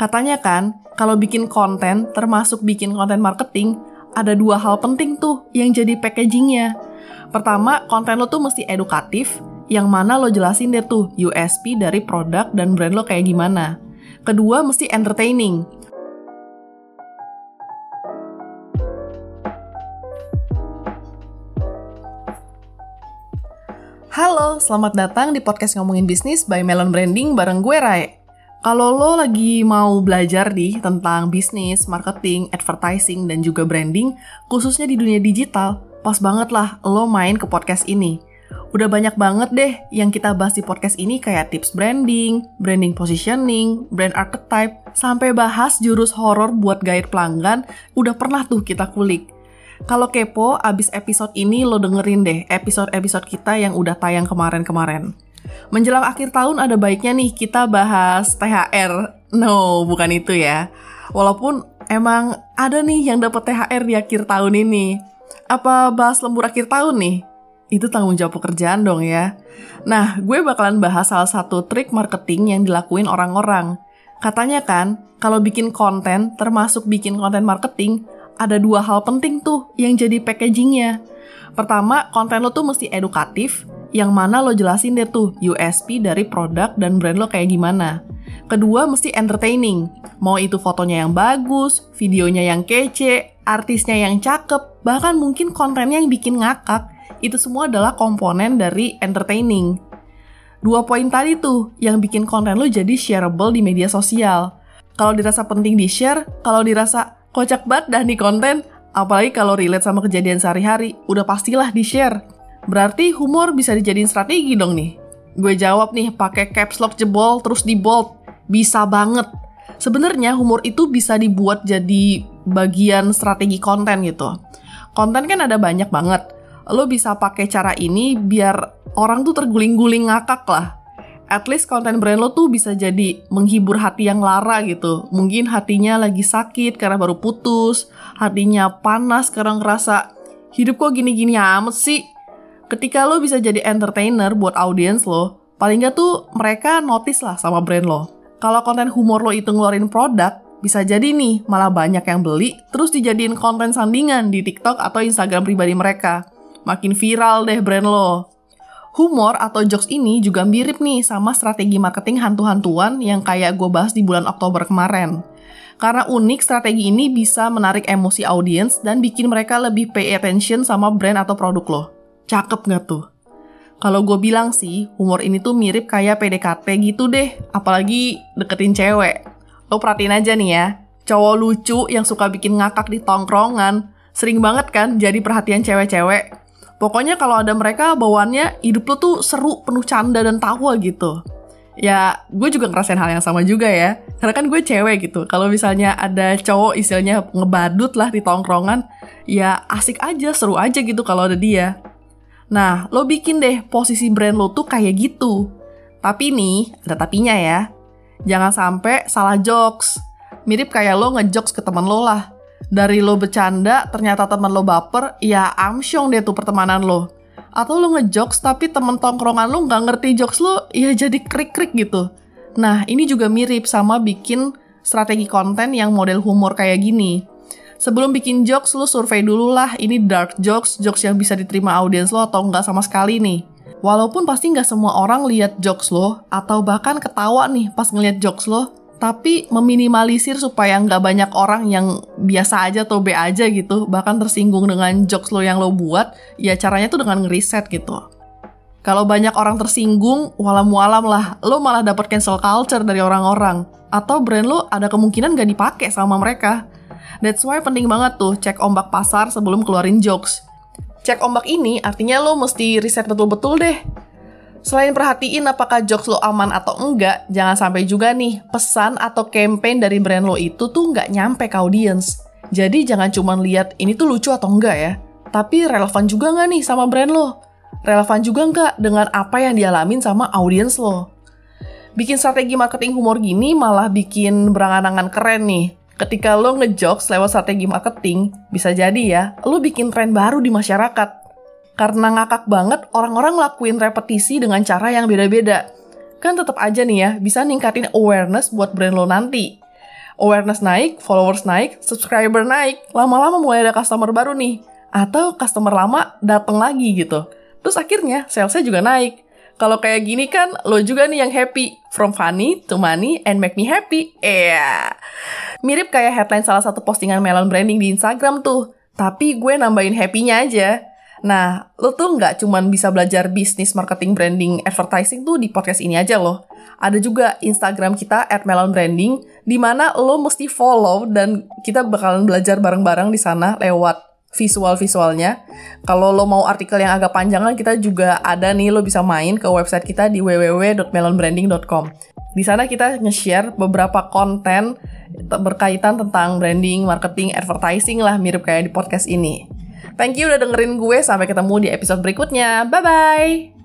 Katanya kan, kalau bikin konten, termasuk bikin konten marketing, ada dua hal penting tuh yang jadi packagingnya. Pertama, konten lo tuh mesti edukatif, yang mana lo jelasin deh tuh USP dari produk dan brand lo kayak gimana. Kedua, mesti entertaining. Halo, selamat datang di podcast Ngomongin Bisnis by Melon Branding bareng gue Rai. Kalau lo lagi mau belajar nih tentang bisnis, marketing, advertising, dan juga branding, khususnya di dunia digital, pas banget lah lo main ke podcast ini. Udah banyak banget deh yang kita bahas di podcast ini kayak tips branding, branding positioning, brand archetype, sampai bahas jurus horor buat guide pelanggan, udah pernah tuh kita kulik. Kalau kepo, abis episode ini lo dengerin deh episode-episode kita yang udah tayang kemarin-kemarin. Menjelang akhir tahun ada baiknya nih kita bahas THR. No, bukan itu ya. Walaupun emang ada nih yang dapat THR di akhir tahun ini. Apa bahas lembur akhir tahun nih? Itu tanggung jawab pekerjaan dong ya. Nah, gue bakalan bahas salah satu trik marketing yang dilakuin orang-orang. Katanya kan, kalau bikin konten, termasuk bikin konten marketing, ada dua hal penting tuh yang jadi packagingnya. Pertama, konten lo tuh mesti edukatif, yang mana lo jelasin deh tuh USP dari produk dan brand lo kayak gimana. Kedua, mesti entertaining. Mau itu fotonya yang bagus, videonya yang kece, artisnya yang cakep, bahkan mungkin kontennya yang bikin ngakak, itu semua adalah komponen dari entertaining. Dua poin tadi tuh yang bikin konten lo jadi shareable di media sosial. Kalau dirasa penting di-share, kalau dirasa kocak banget dah nih konten, apalagi kalau relate sama kejadian sehari-hari, udah pastilah di-share. Berarti humor bisa dijadiin strategi dong nih. Gue jawab nih pakai caps lock jebol terus di bold. Bisa banget. Sebenarnya humor itu bisa dibuat jadi bagian strategi konten gitu. Konten kan ada banyak banget. Lo bisa pakai cara ini biar orang tuh terguling-guling ngakak lah. At least konten brand lo tuh bisa jadi menghibur hati yang lara gitu. Mungkin hatinya lagi sakit karena baru putus, hatinya panas karena ngerasa hidup kok gini-gini amat sih ketika lo bisa jadi entertainer buat audiens lo, paling nggak tuh mereka notice lah sama brand lo. Kalau konten humor lo itu ngeluarin produk, bisa jadi nih malah banyak yang beli, terus dijadiin konten sandingan di TikTok atau Instagram pribadi mereka. Makin viral deh brand lo. Humor atau jokes ini juga mirip nih sama strategi marketing hantu-hantuan yang kayak gue bahas di bulan Oktober kemarin. Karena unik, strategi ini bisa menarik emosi audiens dan bikin mereka lebih pay attention sama brand atau produk lo. Cakep nggak tuh? Kalau gue bilang sih, humor ini tuh mirip kayak PDKT gitu deh, apalagi deketin cewek. Lo perhatiin aja nih ya, cowok lucu yang suka bikin ngakak di tongkrongan, sering banget kan jadi perhatian cewek-cewek. Pokoknya kalau ada mereka bawaannya hidup lo tuh seru, penuh canda dan tawa gitu. Ya, gue juga ngerasain hal yang sama juga ya. Karena kan gue cewek gitu. Kalau misalnya ada cowok istilahnya ngebadut lah di tongkrongan, ya asik aja, seru aja gitu kalau ada dia. Nah, lo bikin deh posisi brand lo tuh kayak gitu. Tapi nih, ada tapinya ya. Jangan sampai salah jokes. Mirip kayak lo ngejokes ke temen lo lah. Dari lo bercanda, ternyata temen lo baper, ya amsyong deh tuh pertemanan lo. Atau lo ngejokes tapi temen tongkrongan lo nggak ngerti jokes lo, ya jadi krik-krik gitu. Nah, ini juga mirip sama bikin strategi konten yang model humor kayak gini sebelum bikin jokes lu survei dulu lah ini dark jokes, jokes yang bisa diterima audiens lo atau nggak sama sekali nih. Walaupun pasti nggak semua orang lihat jokes lo atau bahkan ketawa nih pas ngeliat jokes lo, tapi meminimalisir supaya nggak banyak orang yang biasa aja atau B aja gitu, bahkan tersinggung dengan jokes lo yang lo buat, ya caranya tuh dengan ngeriset gitu. Kalau banyak orang tersinggung, walam-walam lah, lo malah dapat cancel culture dari orang-orang. Atau brand lo ada kemungkinan gak dipakai sama mereka. That's why penting banget tuh cek ombak pasar sebelum keluarin jokes. Cek ombak ini artinya lo mesti riset betul-betul deh. Selain perhatiin apakah jokes lo aman atau enggak, jangan sampai juga nih pesan atau campaign dari brand lo itu tuh nggak nyampe ke audience. Jadi jangan cuma lihat ini tuh lucu atau enggak ya, tapi relevan juga nggak nih sama brand lo? Relevan juga nggak dengan apa yang dialamin sama audience lo? Bikin strategi marketing humor gini malah bikin berangan-angan keren nih ketika lo ngejokes lewat strategi marketing, bisa jadi ya, lo bikin tren baru di masyarakat. Karena ngakak banget, orang-orang ngelakuin repetisi dengan cara yang beda-beda. Kan tetap aja nih ya, bisa ningkatin awareness buat brand lo nanti. Awareness naik, followers naik, subscriber naik, lama-lama mulai ada customer baru nih. Atau customer lama datang lagi gitu. Terus akhirnya salesnya juga naik. Kalau kayak gini kan lo juga nih yang happy. From funny to money and make me happy. Yeah. Mirip kayak headline salah satu postingan Melon Branding di Instagram tuh. Tapi gue nambahin happy-nya aja. Nah, lo tuh nggak cuman bisa belajar bisnis, marketing, branding, advertising tuh di podcast ini aja loh. Ada juga Instagram kita at Melon Branding, di mana lo mesti follow dan kita bakalan belajar bareng-bareng di sana lewat visual-visualnya. Kalau lo mau artikel yang agak panjangan, kita juga ada nih, lo bisa main ke website kita di www.melonbranding.com. Di sana kita nge-share beberapa konten berkaitan tentang branding, marketing, advertising lah, mirip kayak di podcast ini. Thank you udah dengerin gue. Sampai ketemu di episode berikutnya. Bye-bye.